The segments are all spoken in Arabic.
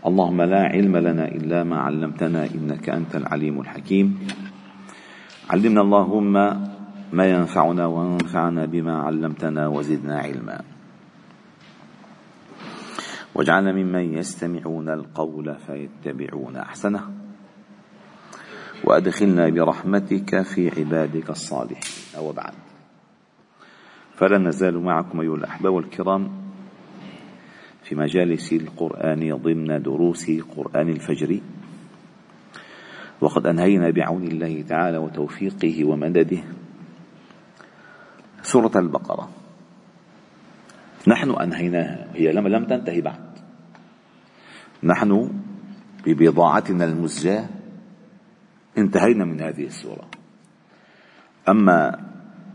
اللهم لا علم لنا إلا ما علمتنا إنك أنت العليم الحكيم. علمنا اللهم ما ينفعنا وانفعنا بما علمتنا وزدنا علما. واجعلنا ممن يستمعون القول فيتبعون أحسنه. وأدخلنا برحمتك في عبادك الصالحين. وبعد فلا نزال معكم أيها الأحباب الكرام. في مجالس القرآن ضمن دروس قران الفجر وقد أنهينا بعون الله تعالى وتوفيقه ومدده. سورة البقرة. نحن أنهيناها. هي لم لم تنتهي بعد. نحن ببضاعتنا المزجاة انتهينا من هذه السورة. أما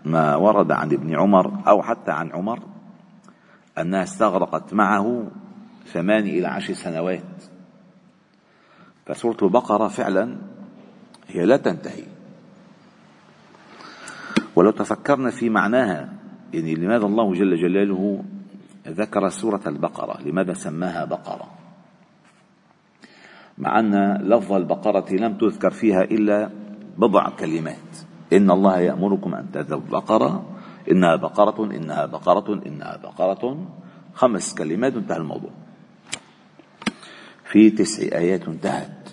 ما ورد عن ابن عمر أو حتى عن عمر أنها استغرقت معه ثمان إلى عشر سنوات. فسورة البقرة فعلا هي لا تنتهي. ولو تفكرنا في معناها يعني لماذا الله جل جلاله ذكر سورة البقرة؟ لماذا سماها بقرة؟ مع أن لفظ البقرة لم تذكر فيها إلا بضع كلمات. إن الله يأمركم أن تذبوا بقرة إنها بقرة إنها بقرة إنها بقرة. خمس كلمات انتهى الموضوع. في تسع آيات انتهت.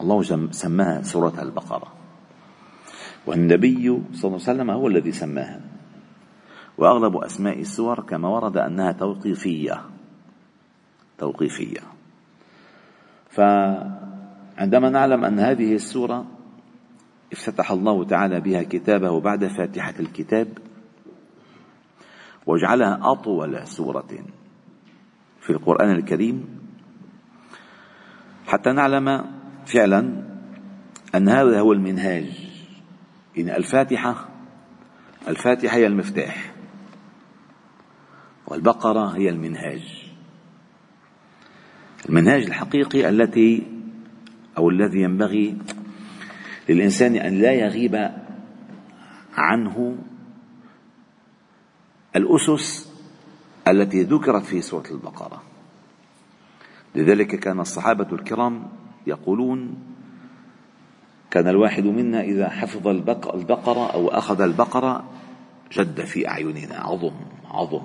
الله سماها سورة البقرة. والنبي صلى الله عليه وسلم هو الذي سماها. وأغلب أسماء السور كما ورد أنها توقيفية. توقيفية. فعندما نعلم أن هذه السورة افتتح الله تعالى بها كتابه بعد فاتحة الكتاب وجعلها أطول سورة في القرآن الكريم. حتى نعلم فعلا أن هذا هو المنهاج. إن الفاتحة الفاتحة هي المفتاح والبقرة هي المنهاج. المنهاج الحقيقي التي أو الذي ينبغي للإنسان أن لا يغيب عنه الأسس التي ذكرت في سورة البقرة. لذلك كان الصحابة الكرام يقولون كان الواحد منا إذا حفظ البقرة أو أخذ البقرة جد في أعيننا عظم عظم.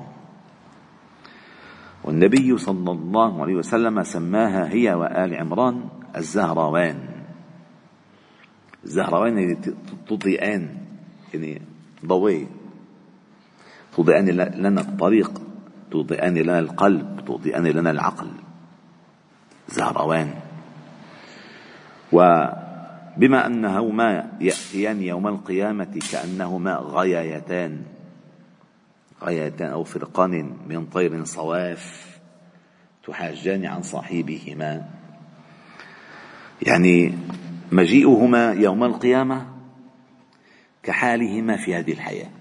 والنبي صلى الله عليه وسلم سماها هي وآل عمران الزهروان. الزهروان يعني تضيئان يعني ضوي تضيئان لنا الطريق تضيئان لنا القلب تضيئان لنا العقل. زهروان. وبما أنهما يأتيان يوم القيامة كأنهما غيايتان غايتان أو فرقان من طير صواف تحاجان عن صاحبهما. يعني مجيئهما يوم القيامة كحالهما في هذه الحياة.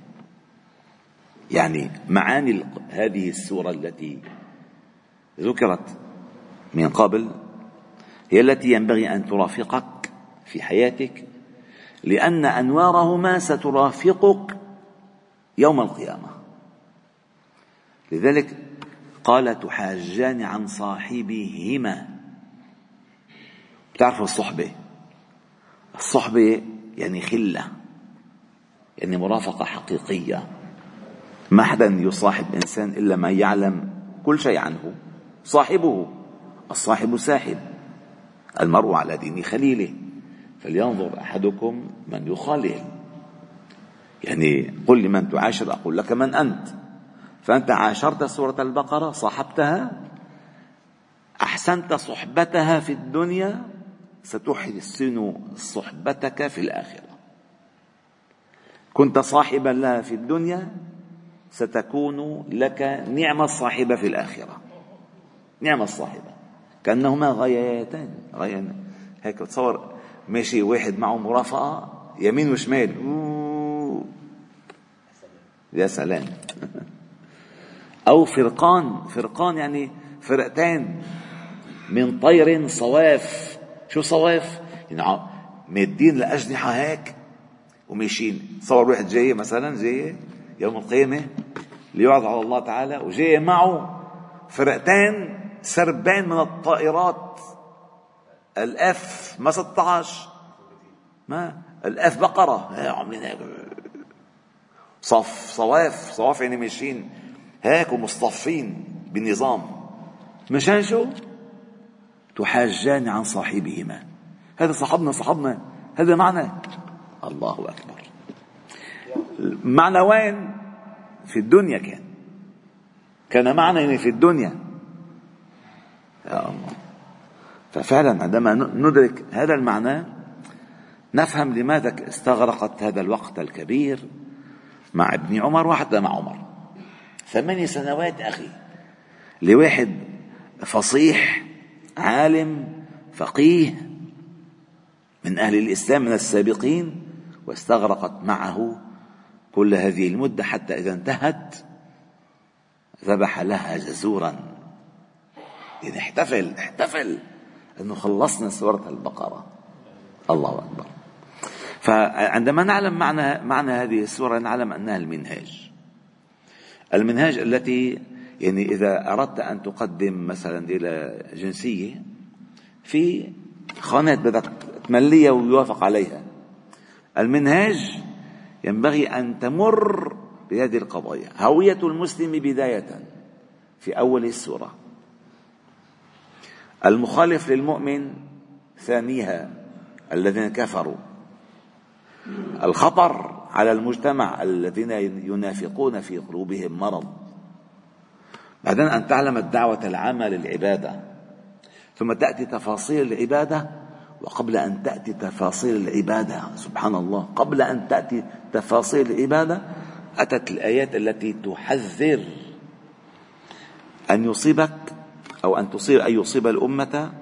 يعني معاني هذه السورة التي ذكرت من قبل هي التي ينبغي أن ترافقك في حياتك لأن أنوارهما سترافقك يوم القيامة. لذلك قال تحاجان عن صاحبهما. بتعرفوا الصحبة؟ الصحبة يعني خلة يعني مرافقة حقيقية. ما حدا يصاحب إنسان إلا ما يعلم كل شيء عنه صاحبه الصاحب ساحب المرء على دين خليله. فلينظر أحدكم من يخالل. يعني قل لمن تعاشر أقول لك من أنت. فأنت عاشرت سورة البقرة صاحبتها أحسنت صحبتها في الدنيا ستحسن صحبتك في الآخرة. كنت صاحبا لها في الدنيا ستكون لك نعم الصاحبة في الآخرة. نعم الصاحبة. كأنهما غايتان. غايتان. هيك تصور ماشي واحد معه مرافقة يمين وشمال. يا سلام. أو فرقان. فرقان يعني فرقتين من طير صواف. شو صواف؟ يعني مادين الأجنحة هيك وماشيين. تصور واحد جاي مثلا جاي يوم القيامة ليعرض على الله تعالى وجاي معه فرقتين سربين من الطائرات. الأف ما 16 ما؟ الأف بقرة. عاملين هيك صف صواف صواف يعني ماشيين. هيك ومصطفين بنظام. مشان شو؟ تحاجان عن صاحبهما. هذا صاحبنا صاحبنا. هذا معنى. الله أكبر. معنى وين؟ في الدنيا كان. كان معنى في الدنيا. يا الله. ففعلا عندما ندرك هذا المعنى نفهم لماذا استغرقت هذا الوقت الكبير مع ابن عمر وحتى مع عمر. ثمانية سنوات أخي لواحد فصيح عالم فقيه من أهل الإسلام من السابقين واستغرقت معه كل هذه المدة حتى إذا انتهت ذبح لها جزورا. يعني احتفل احتفل إنه خلصنا سورة البقرة. الله أكبر. فعندما نعلم معنى معنى هذه السورة نعلم أنها المنهاج. المنهاج التي يعني إذا أردت أن تقدم مثلا إلى جنسية في خانات بدك تمليها ويوافق عليها. المنهاج ينبغي أن تمر بهذه القضايا. هوية المسلم بداية في أول السورة. المخالف للمؤمن ثانيها الذين كفروا. الخطر على المجتمع الذين ينافقون في قلوبهم مرض. بعدين أن تعلم الدعوة العامة للعبادة. ثم تأتي تفاصيل العبادة وقبل أن تأتي تفاصيل العبادة سبحان الله قبل أن تأتي تفاصيل العبادة أتت الآيات التي تحذر أن يصيبك أو أن تصيب أن يصيب الأمة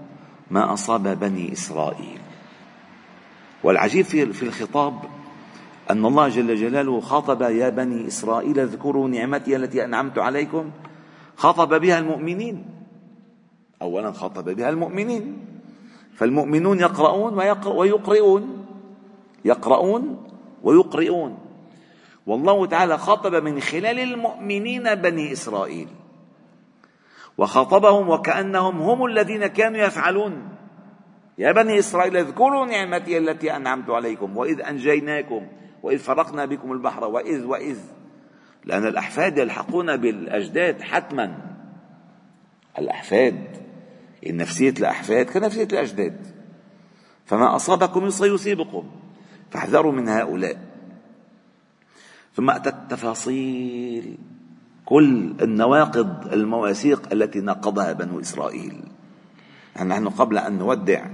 ما أصاب بني إسرائيل. والعجيب في في الخطاب أن الله جل جلاله خاطب يا بني إسرائيل اذكروا نعمتي التي أنعمت عليكم خاطب بها المؤمنين. أولا خاطب بها المؤمنين. فالمؤمنون يقرؤون ويقرئون. يقرؤون ويقرئون. والله تعالى خاطب من خلال المؤمنين بني إسرائيل. وخاطبهم وكأنهم هم الذين كانوا يفعلون. يا بني إسرائيل اذكروا نعمتي التي أنعمت عليكم وإذ أنجيناكم وإذ فرقنا بكم البحر وإذ وإذ. لأن الأحفاد يلحقون بالأجداد حتما. الأحفاد. نفسية الأحفاد كنفسية الأجداد. فما أصابكم سيصيبكم فاحذروا من هؤلاء. ثم أتت تفاصيل كل النواقض المواثيق التي نقضها بنو إسرائيل. يعني نحن قبل أن نودع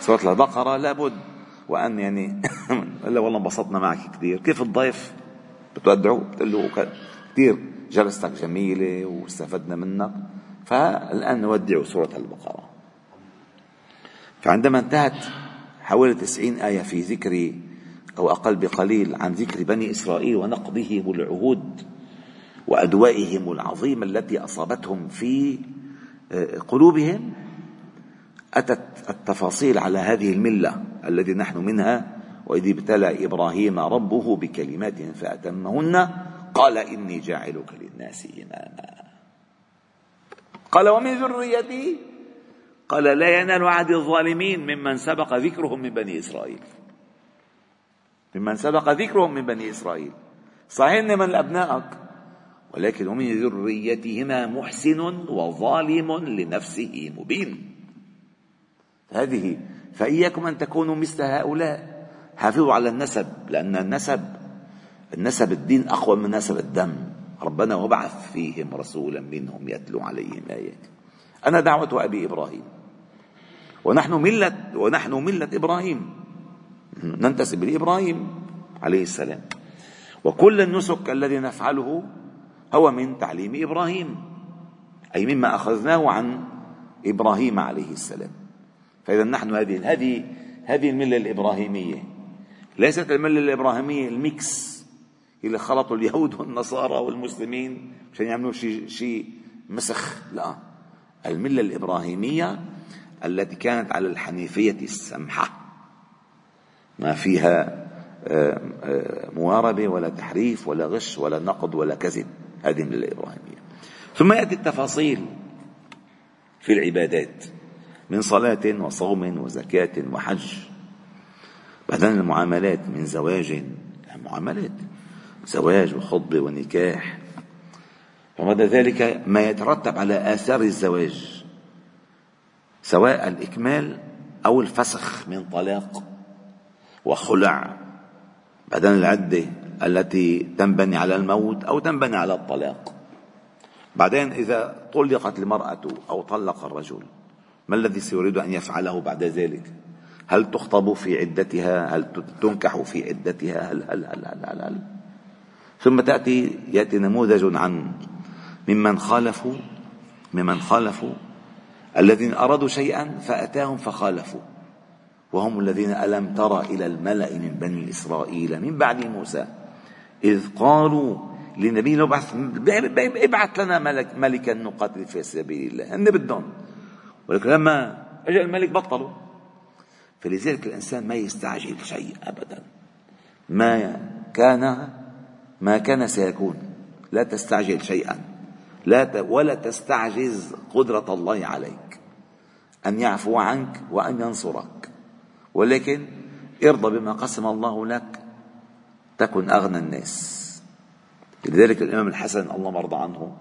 سورة البقرة لابد وأن يعني إلا والله انبسطنا معك كثير. كيف الضيف؟ بتودعه بتقول له كثير. جلستك جميلة واستفدنا منك. فالآن نودع سورة البقرة. فعندما انتهت حوالي تسعين آية في ذكر أو أقل بقليل عن ذكر بني إسرائيل ونقضهم العهود وأدوائهم العظيمة التي أصابتهم في آه، قلوبهم أتت التفاصيل على هذه الملة التي نحن منها وإذ ابتلى إبراهيم ربه بكلمات فأتمهن قال إني جاعلك للناس إماما. قال ومن ذريتي؟ قال لا ينال عهد الظالمين ممن سبق ذكرهم من بني إسرائيل. ممن سبق ذكرهم من بني إسرائيل. صحيح من أبنائك ولكن ومن ذريتهما محسن وظالم لنفسه مبين. هذه فإياكم أن تكونوا مثل هؤلاء. حافظوا على النسب لأن النسب النسب الدين أقوى من نسب الدم. ربنا وبعث فيهم رسولا منهم يتلو عليهم آيات أنا دعوة أبي إبراهيم. ونحن ملة ونحن ملة إبراهيم. ننتسب لإبراهيم عليه السلام. وكل النسك الذي نفعله هو من تعليم إبراهيم. أي مما أخذناه عن إبراهيم عليه السلام. فإذا نحن هذه هذه هذه الملة الإبراهيمية. ليست الملة الإبراهيمية الميكس. اللي خلطوا اليهود والنصارى والمسلمين عشان يعملوا شيء شيء مسخ. لا. الملة الإبراهيمية التي كانت على الحنيفية السمحة. ما فيها آه، آه، مواربة ولا تحريف ولا غش ولا نقد ولا كذب. هذه من الإبراهيمية. ثم يأتي التفاصيل في العبادات. من صلاة وصوم وزكاة وحج. بعدين المعاملات من زواج. معاملات. زواج وخطبة ونكاح. وبعد ذلك ما يترتب على آثار الزواج سواء الإكمال أو الفسخ من طلاق وخلع. بعدين العدة التي تنبني على الموت أو تنبني على الطلاق. بعدين إذا طلقت المرأة أو طلق الرجل ما الذي سيريد أن يفعله بعد ذلك؟ هل تخطب في عدتها؟ هل تنكح في عدتها؟ هل هل هل هل, هل, هل. ثم تأتي يأتي نموذج عن ممن خالفوا ممن خالفوا. الذين أرادوا شيئا فأتاهم فخالفوا. وهم الذين ألم تر إلى الملأ من بني إسرائيل من بعد موسى. إذ قالوا لنبي له بعث ابعث لنا ملك ملكا نقاتل في سبيل الله. هن بدهم. ولكن لما اجى الملك بطلوا. فلذلك الإنسان ما يستعجل شيء ابدا. ما كان ما كان سيكون. لا تستعجل شيئا. لا ولا تستعجز قدرة الله عليك. أن يعفو عنك وأن ينصرك. ولكن ارضى بما قسم الله لك. تكن أغنى الناس. لذلك الإمام الحسن الله مرضى عنه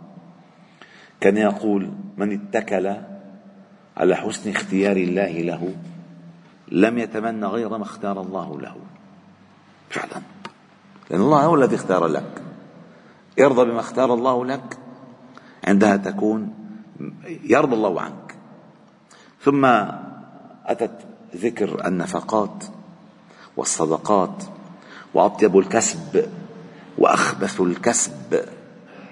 كان يقول من اتكل على حسن اختيار الله له لم يتمنى غير ما اختار الله له. فعلا. لأن الله هو الذي اختار لك. ارضى بما اختار الله لك. عندها تكون يرضى الله عنك. ثم أتت ذكر النفقات والصدقات وأطيب الكسب وأخبث الكسب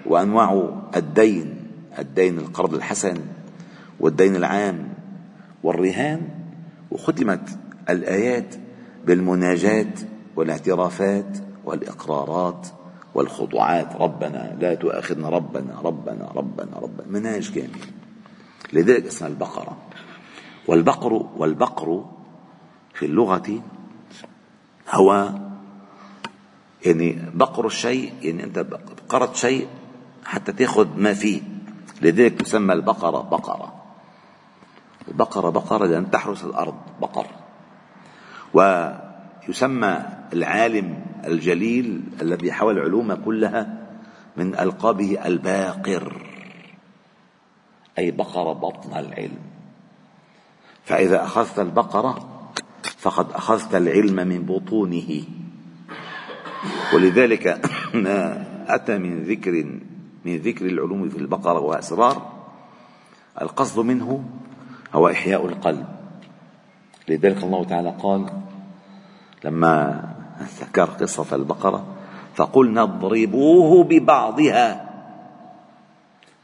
وأنواع الدين الدين القرض الحسن والدين العام والرهان. وختمت الآيات بالمناجات والاعترافات والإقرارات والخضوعات. ربنا لا تؤاخذنا ربنا ربنا ربنا ربنا. مناج كامل لذلك اسمها البقرة. والبقر والبقر في اللغة هو يعني بقر الشيء يعني أنت بقرت شيء حتى تأخذ ما فيه. لذلك تسمى البقرة بقرة. البقرة بقرة لأن تحرس الأرض بقر. ويسمى العالم الجليل الذي حوى العلوم كلها من ألقابه الباقر أي بقر بطن العلم. فإذا أخذت البقرة فقد أخذت العلم من بطونه. ولذلك ما أتى من ذكر من ذكر العلوم في البقرة وأسرار القصد منه هو إحياء القلب. لذلك الله تعالى قال لما ذكر قصة البقرة فقلنا اضربوه ببعضها.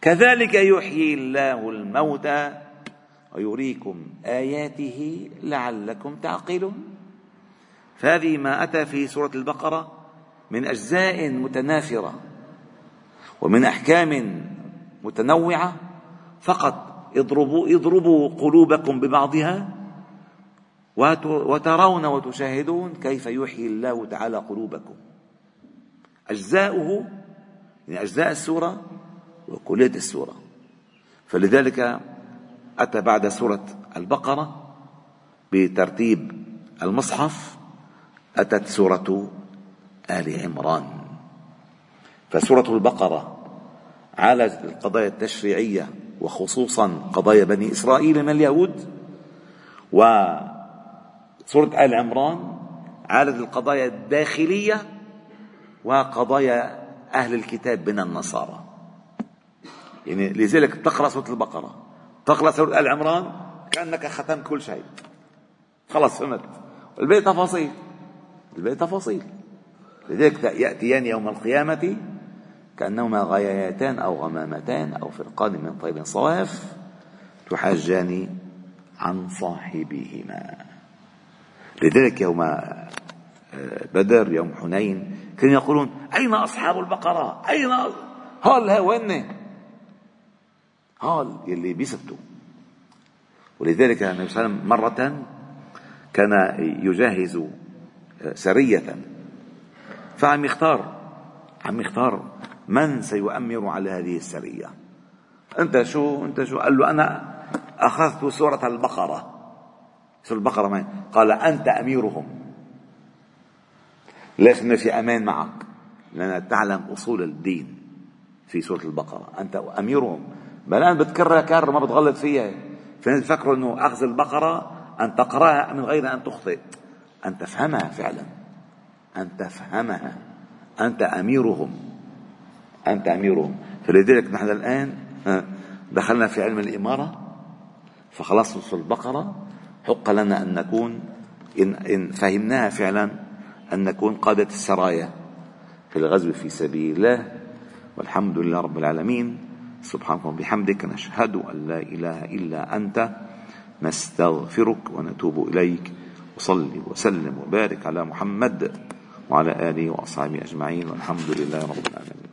كذلك يحيي الله الموتى ويريكم آياته لعلكم تعقلون. فهذه ما أتى في سورة البقرة من أجزاء متناثرة ومن أحكام متنوعة. فقط اضربوا اضربوا قلوبكم ببعضها. وترون وتشاهدون كيف يحيي الله تعالى قلوبكم. أجزاؤه يعني أجزاء السورة وكلية السورة. فلذلك أتى بعد سورة البقرة بترتيب المصحف أتت سورة آل عمران. فسورة البقرة عالجت القضايا التشريعية وخصوصا قضايا بني إسرائيل من اليهود وسورة آل عمران عالجت القضايا الداخلية وقضايا أهل الكتاب من النصارى. يعني لذلك تقرأ سورة البقرة. تقرأ سورة آل عمران كأنك ختمت كل شيء. خلص فهمت؟ الباقي تفاصيل. الباقي تفاصيل. لذلك يأتيان يوم القيامة كأنهما غيايتان أو غمامتان أو فرقان من طير صواف تحاجان عن صاحبهما. لذلك يوم آه، بدر يوم حنين كانوا يقولون أين أصحاب البقرة؟ أين هال ها وين؟ هال يلي بيثبتوا ولذلك النبي صلى الله عليه وسلم مرة كان يجهز آه، سرية. فعم يختار عم يختار من سيؤمر على هذه السرية. أنت شو أنت شو؟ قال له أنا أخذت سورة البقرة. سورة البقرة ما قال أنت أميرهم. ليش في أمان معك؟ لأنك تعلم أصول الدين في سورة البقرة. أنت أميرهم. بل أنا بتكرر كرر ما بتغلط فيها. في ناس بيفكروا أنه أخذ البقرة أن تقرأها من غير أن تخطئ؟ أن تفهمها فعلا. أن تفهمها. أنت أميرهم. أنت أميرهم. فلذلك نحن الآن دخلنا في علم الإمارة فخلصنا في البقرة حق لنا أن نكون إن, إن فهمناها فعلا أن نكون قادة السرايا في الغزو في سبيل الله. والحمد لله رب العالمين. سبحانك وبحمدك نشهد أن لا إله إلا أنت نستغفرك ونتوب إليك. وصلي وسلم وبارك على محمد وعلى آله وأصحابه أجمعين. والحمد لله رب العالمين.